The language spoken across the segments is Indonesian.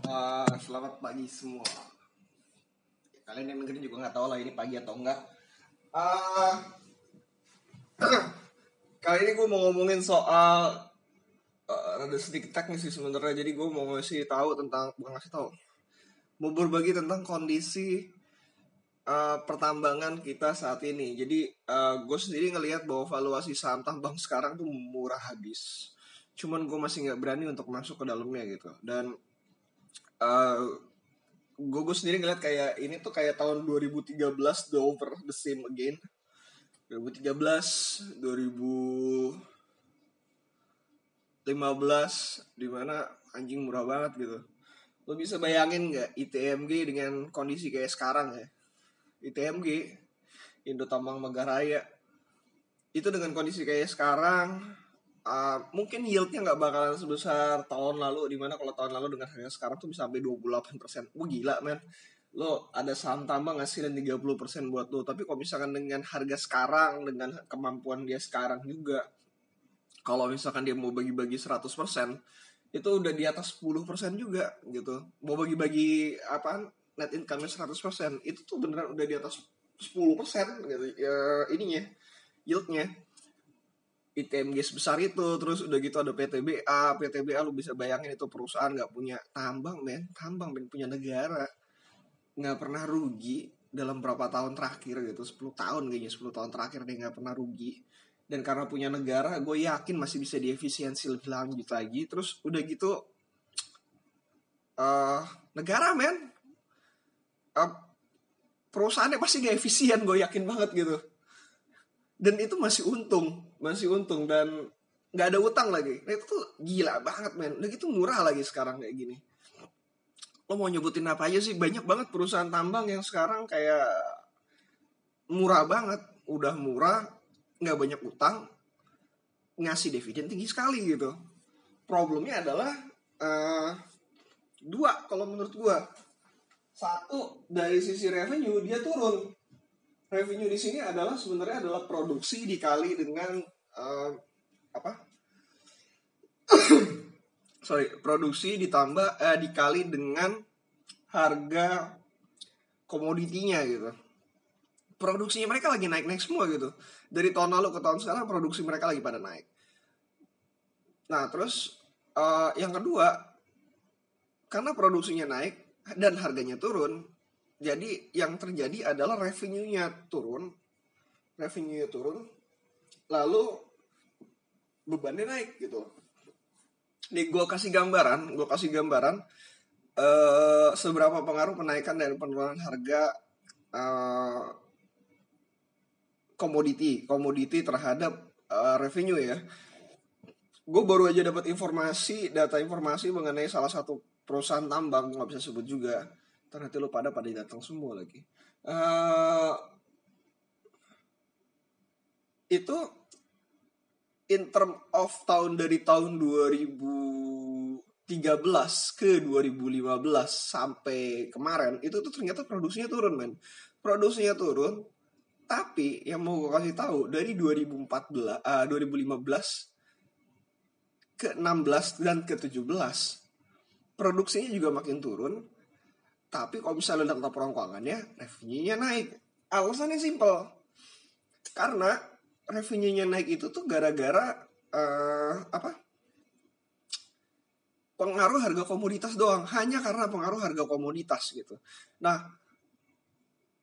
Uh, selamat pagi semua. Kalian yang dengerin juga nggak tahu lah ini pagi atau enggak. Uh, kali ini gue mau ngomongin soal uh, ada sedikit teknis sih sebenarnya. Jadi gue mau ngasih tahu tentang bukan ngasih tahu, mau berbagi tentang kondisi uh, pertambangan kita saat ini. Jadi uh, gue sendiri ngelihat bahwa valuasi saham tambang sekarang tuh murah habis. Cuman gue masih nggak berani untuk masuk ke dalamnya gitu. Dan uh, gue gue sendiri ngeliat kayak ini tuh kayak tahun 2013 the over the same again. 2013 2015 di mana anjing murah banget gitu. Lo bisa bayangin nggak ITMG dengan kondisi kayak sekarang ya? ITMG Indo Tambang Megaraya itu dengan kondisi kayak sekarang uh, mungkin yieldnya nggak bakalan sebesar tahun lalu di mana kalau tahun lalu dengan harga sekarang tuh bisa sampai 28 persen. Wah gila men. Lo ada saham tambang ngasilin 30 persen buat lo? Tapi kalau misalkan dengan harga sekarang dengan kemampuan dia sekarang juga kalau misalkan dia mau bagi-bagi 100 persen itu udah di atas 10 persen juga gitu. Mau bagi-bagi apa net income 100 persen itu tuh beneran udah di atas 10 persen gitu. Ya ininya yieldnya ITMG sebesar itu terus udah gitu ada PTBA PTBA lu bisa bayangin itu perusahaan nggak punya tambang men. Tambang men punya negara. Nggak pernah rugi dalam berapa tahun terakhir gitu 10 tahun kayaknya 10 tahun terakhir dia nggak pernah rugi. Dan karena punya negara gue yakin masih bisa diefisiensi lebih lanjut lagi. Terus udah gitu uh, negara men. Uh, perusahaannya pasti gak efisien gue yakin banget gitu dan itu masih untung masih untung dan nggak ada utang lagi. Nah, itu tuh gila banget men. Udah gitu murah lagi sekarang kayak gini. Lo mau nyebutin apa aja sih? Banyak banget perusahaan tambang yang sekarang kayak murah banget. Udah murah nggak banyak utang ngasih dividen tinggi sekali gitu. Problemnya adalah uh, dua kalau menurut gua. Satu dari sisi revenue dia turun revenue di sini adalah sebenarnya adalah produksi dikali dengan uh, apa? Sorry, produksi ditambah uh, dikali dengan harga komoditinya gitu. Produksinya mereka lagi naik-naik semua gitu. Dari tahun lalu ke tahun sekarang produksi mereka lagi pada naik. Nah, terus uh, yang kedua karena produksinya naik dan harganya turun, jadi yang terjadi adalah revenue-nya turun, revenue-nya turun, lalu bebannya naik gitu. Nih gue kasih gambaran, gue kasih gambaran uh, seberapa pengaruh kenaikan dan penurunan harga uh, komoditi, komoditi terhadap uh, revenue ya. Gue baru aja dapat informasi, data informasi mengenai salah satu perusahaan tambang nggak bisa sebut juga ternyata lo pada pada datang semua lagi. Uh, itu in term of tahun dari tahun 2013 ke 2015 sampai kemarin itu tuh ternyata produksinya turun men. Produksinya turun tapi yang mau gue kasih tahu dari 2014 uh, 2015 ke 16 dan ke 17 produksinya juga makin turun tapi kalau misalnya lihat perongkongannya, revenue-nya naik. Alasannya simple. Karena revenue-nya naik itu tuh gara-gara uh, apa? Pengaruh harga komoditas doang, hanya karena pengaruh harga komoditas gitu. Nah,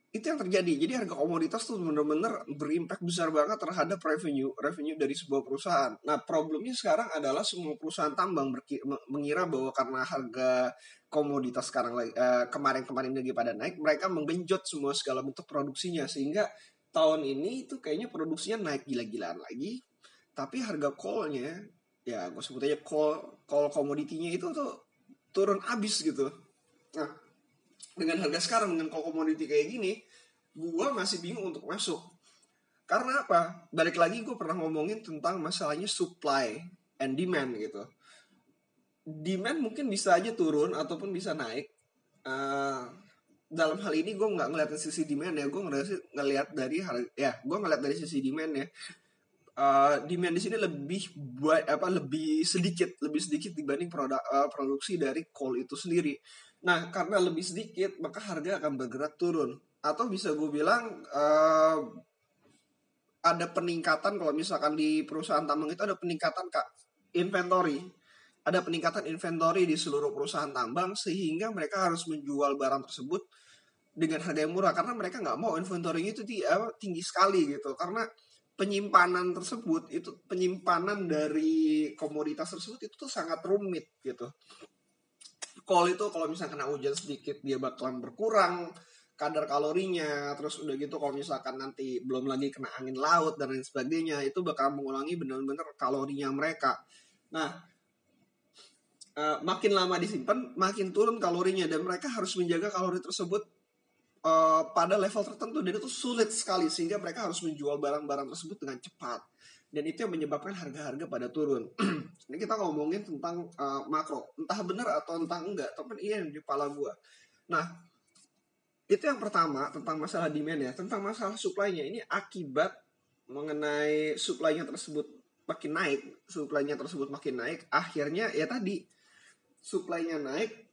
itu yang terjadi. Jadi harga komoditas tuh bener-bener berimpak besar banget terhadap revenue revenue dari sebuah perusahaan. Nah problemnya sekarang adalah semua perusahaan tambang mengira bahwa karena harga komoditas sekarang uh, kemarin-kemarin lagi pada naik, mereka menggenjot semua segala bentuk produksinya sehingga tahun ini itu kayaknya produksinya naik gila-gilaan lagi. Tapi harga coalnya ya gue sebut aja coal coal komoditinya itu tuh turun abis gitu. Nah dengan harga sekarang dengan komoditi kayak gini gue masih bingung untuk masuk. Karena apa? Balik lagi gue pernah ngomongin tentang masalahnya supply and demand gitu. Demand mungkin bisa aja turun ataupun bisa naik. Uh, dalam hal ini gue nggak ngeliat sisi demand ya gue ngeliat ngeliat dari hal ya gue ngeliat dari sisi demand ya uh, demand di sini lebih buat apa lebih sedikit lebih sedikit dibanding produk uh, produksi dari coal itu sendiri. Nah karena lebih sedikit maka harga akan bergerak turun. Atau bisa gue bilang uh, ada peningkatan kalau misalkan di perusahaan tambang itu ada peningkatan kak inventory. Ada peningkatan inventory di seluruh perusahaan tambang sehingga mereka harus menjual barang tersebut dengan harga yang murah. Karena mereka nggak mau inventory itu tinggi sekali gitu. Karena penyimpanan tersebut itu penyimpanan dari komoditas tersebut itu tuh sangat rumit gitu. Coal itu kalau misalnya kena hujan sedikit dia bakalan berkurang kadar kalorinya, terus udah gitu kalau misalkan nanti belum lagi kena angin laut dan lain sebagainya itu bakal mengulangi benar-benar kalorinya mereka. Nah, uh, makin lama disimpan, makin turun kalorinya dan mereka harus menjaga kalori tersebut uh, pada level tertentu. Dan itu sulit sekali sehingga mereka harus menjual barang-barang tersebut dengan cepat. Dan itu yang menyebabkan harga-harga pada turun. Ini kita ngomongin tentang uh, makro, entah benar atau entah enggak, tapi iya di kepala gua. Nah, itu yang pertama tentang masalah demand ya, tentang masalah supply-nya. Ini akibat mengenai supply-nya tersebut makin naik, supply-nya tersebut makin naik, akhirnya ya tadi supply-nya naik,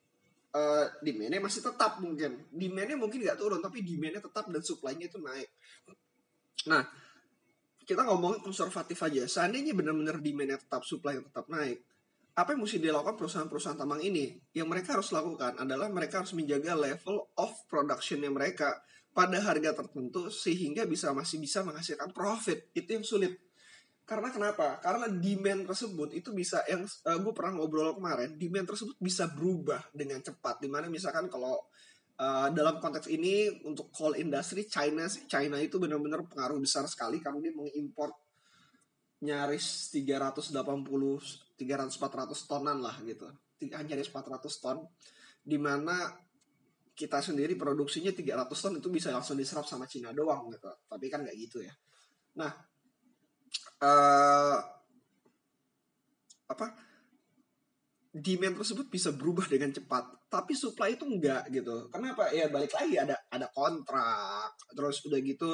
uh, demand-nya masih tetap mungkin. Demand-nya mungkin nggak turun, tapi demand-nya tetap dan supply-nya itu naik. Nah, kita ngomong konservatif aja. Seandainya benar-benar demand-nya tetap, supply-nya tetap naik, apa yang mesti dilakukan perusahaan-perusahaan tambang ini? Yang mereka harus lakukan adalah mereka harus menjaga level of production-nya mereka pada harga tertentu sehingga bisa masih bisa menghasilkan profit. Itu yang sulit karena kenapa? Karena demand tersebut itu bisa yang uh, eh, gue pernah ngobrol kemarin, demand tersebut bisa berubah dengan cepat. Di mana misalkan kalau uh, dalam konteks ini untuk coal industry China China itu benar-benar pengaruh besar sekali karena dia mengimpor nyaris 380 300 400 tonan lah gitu. Nyaris 400 ton di mana kita sendiri produksinya 300 ton itu bisa langsung diserap sama Cina doang gitu. Tapi kan nggak gitu ya. Nah, uh, apa? Demand tersebut bisa berubah dengan cepat tapi supply itu enggak gitu. Kenapa? Ya balik lagi ada ada kontrak. Terus udah gitu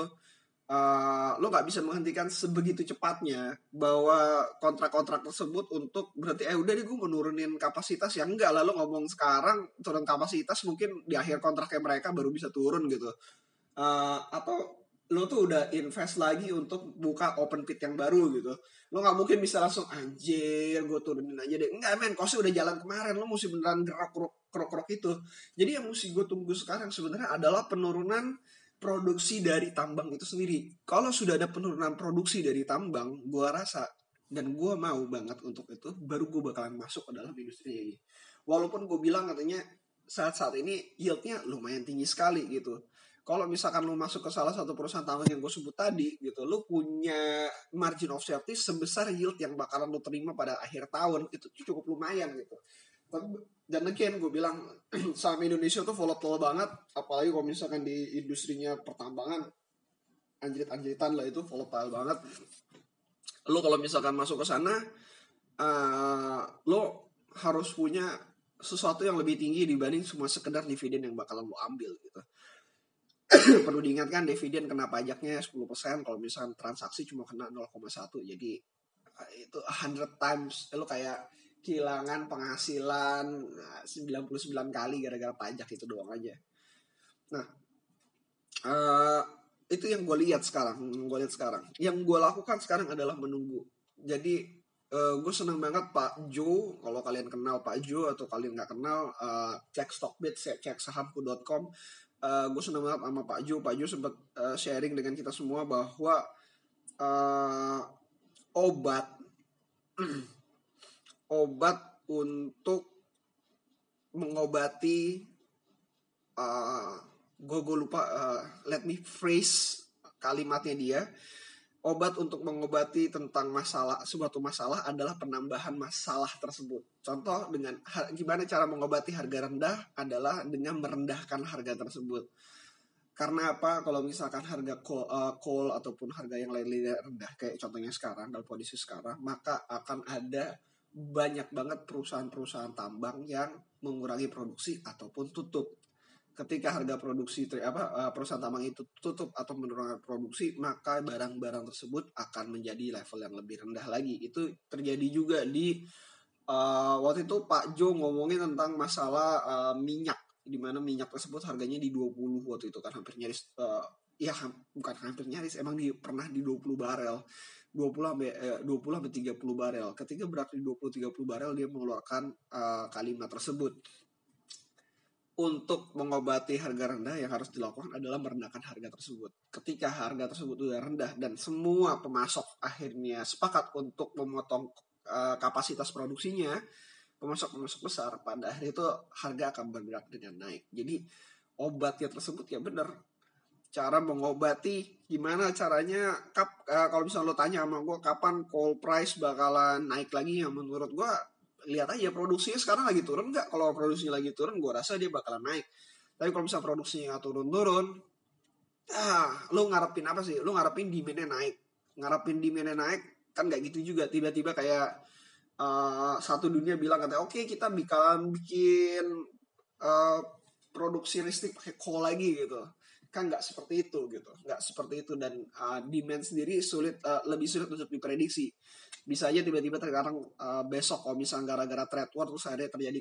uh, lo nggak bisa menghentikan sebegitu cepatnya bahwa kontrak-kontrak tersebut untuk berarti eh udah deh gue menurunin kapasitas. Yang enggak lalu ngomong sekarang turun kapasitas mungkin di akhir kontraknya mereka baru bisa turun gitu. Uh, atau lo tuh udah invest lagi untuk buka open pit yang baru gitu. Lo nggak mungkin bisa langsung anjir gue turunin aja deh. Enggak men kosnya udah jalan kemarin. Lo mesti beneran gerak krok krok krok itu. Jadi yang mesti gue tunggu sekarang sebenarnya adalah penurunan produksi dari tambang itu sendiri. Kalau sudah ada penurunan produksi dari tambang gue rasa dan gue mau banget untuk itu baru gue bakalan masuk ke dalam industri ini. Walaupun gue bilang katanya saat-saat ini yieldnya lumayan tinggi sekali gitu kalau misalkan lu masuk ke salah satu perusahaan tambang yang gue sebut tadi gitu lu punya margin of safety sebesar yield yang bakalan lu terima pada akhir tahun itu cukup lumayan gitu. Dan again gue bilang saham Indonesia tuh volatile banget apalagi kalau misalkan di industrinya pertambangan anjrit-anjritan lah itu volatile banget. Lu kalau misalkan masuk ke sana uh, lo harus punya sesuatu yang lebih tinggi dibanding semua sekedar dividen yang bakalan lo ambil gitu perlu diingatkan dividen kena pajaknya 10% kalau misalkan transaksi cuma kena 0,1 jadi eh, itu 100 times lo kayak kehilangan penghasilan 99 nah, kali gara-gara pajak itu doang aja. Nah uh, itu yang gue lihat sekarang gue lihat sekarang. Yang gue lakukan sekarang adalah menunggu. Jadi uh, gue seneng banget Pak Jo kalau kalian kenal Pak Jo atau kalian nggak kenal uh, cek Stockbits cek sahamku.com uh, eh, gue senang banget sama Pak Jo. Pak Jo sempat uh, sharing dengan kita semua bahwa uh, obat obat untuk mengobati uh, gue gue lupa uh, let me phrase kalimatnya dia obat untuk mengobati tentang masalah suatu masalah adalah penambahan masalah tersebut. Contoh dengan gimana cara mengobati harga rendah adalah dengan merendahkan harga tersebut. Karena apa? Kalau misalkan harga coal, uh, coal ataupun harga yang lain-lainnya rendah kayak contohnya sekarang dalam kondisi sekarang, maka akan ada banyak banget perusahaan-perusahaan tambang yang mengurangi produksi ataupun tutup. Ketika harga produksi apa uh, perusahaan tambang itu tutup atau menurunkan produksi maka barang-barang tersebut akan menjadi level yang lebih rendah lagi. Itu terjadi juga di uh, waktu itu Pak Jo ngomongin tentang masalah uh, minyak di mana minyak tersebut harganya di 20 waktu itu kan hampir nyaris uh, ya bukan hampir nyaris emang di pernah di 20 barel. 20 sampai eh, 20 sampai 30 barel. Ketika berat di 20 30 barel dia mengeluarkan uh, kalimat tersebut untuk mengobati harga rendah yang harus dilakukan adalah merendahkan harga tersebut. Ketika harga tersebut sudah rendah dan semua pemasok akhirnya sepakat untuk memotong uh, kapasitas produksinya, pemasok-pemasok besar pada akhirnya itu harga akan bergerak dengan naik. Jadi obatnya tersebut ya benar. Cara mengobati gimana caranya kap, uh, kalau misalnya lo tanya sama gue kapan coal price bakalan naik lagi yang menurut gue lihat aja produksinya sekarang lagi turun nggak? Kalau produksinya lagi turun gue rasa dia bakalan naik. Tapi kalau misalnya produksinya nggak turun-turun ah lu ngarepin apa sih? Lu ngarepin demandnya naik. Ngarepin demandnya naik kan nggak gitu juga. Tiba-tiba kayak uh, satu dunia bilang katanya oke okay, kita bakalan bikin uh, produksi listrik pakai coal lagi gitu kan nggak seperti itu gitu. Nggak seperti itu dan uh, demand sendiri sulit uh, lebih sulit untuk diprediksi. Bisa aja tiba-tiba terkadang uh, besok kalau misalnya gara-gara trade war terus ada terjadi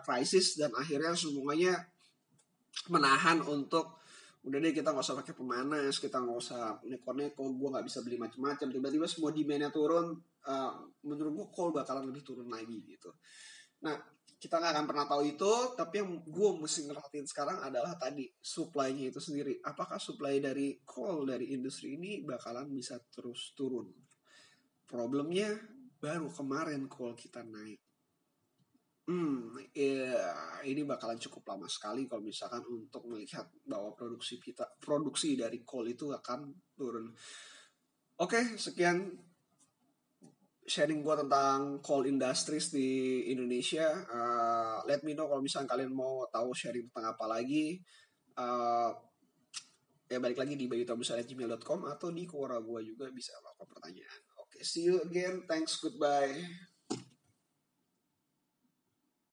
krisis dan akhirnya semuanya menahan untuk udah deh kita nggak usah pakai pemanas kita nggak usah neko-neko gue nggak bisa beli macam-macam tiba-tiba semua demandnya turun uh, menurut gue call bakalan lebih turun lagi gitu. Nah kita nggak akan pernah tahu itu tapi yang gue mesti ngerhatiin sekarang adalah tadi supply-nya itu sendiri. Apakah supply dari coal dari industri ini bakalan bisa terus turun? Problemnya baru kemarin coal kita naik. Hmm ya, ini bakalan cukup lama sekali kalau misalkan untuk melihat bahwa produksi kita produksi dari coal itu akan turun. Oke sekian sharing gue tentang coal industries di Indonesia. Uh, let me know kalau misalnya kalian mau tahu sharing tentang apa lagi. Uh, ya balik lagi di bayutabusara.gmail.com atau di kuora gue juga bisa melakukan pertanyaan. Oke, okay, see you again. Thanks, goodbye.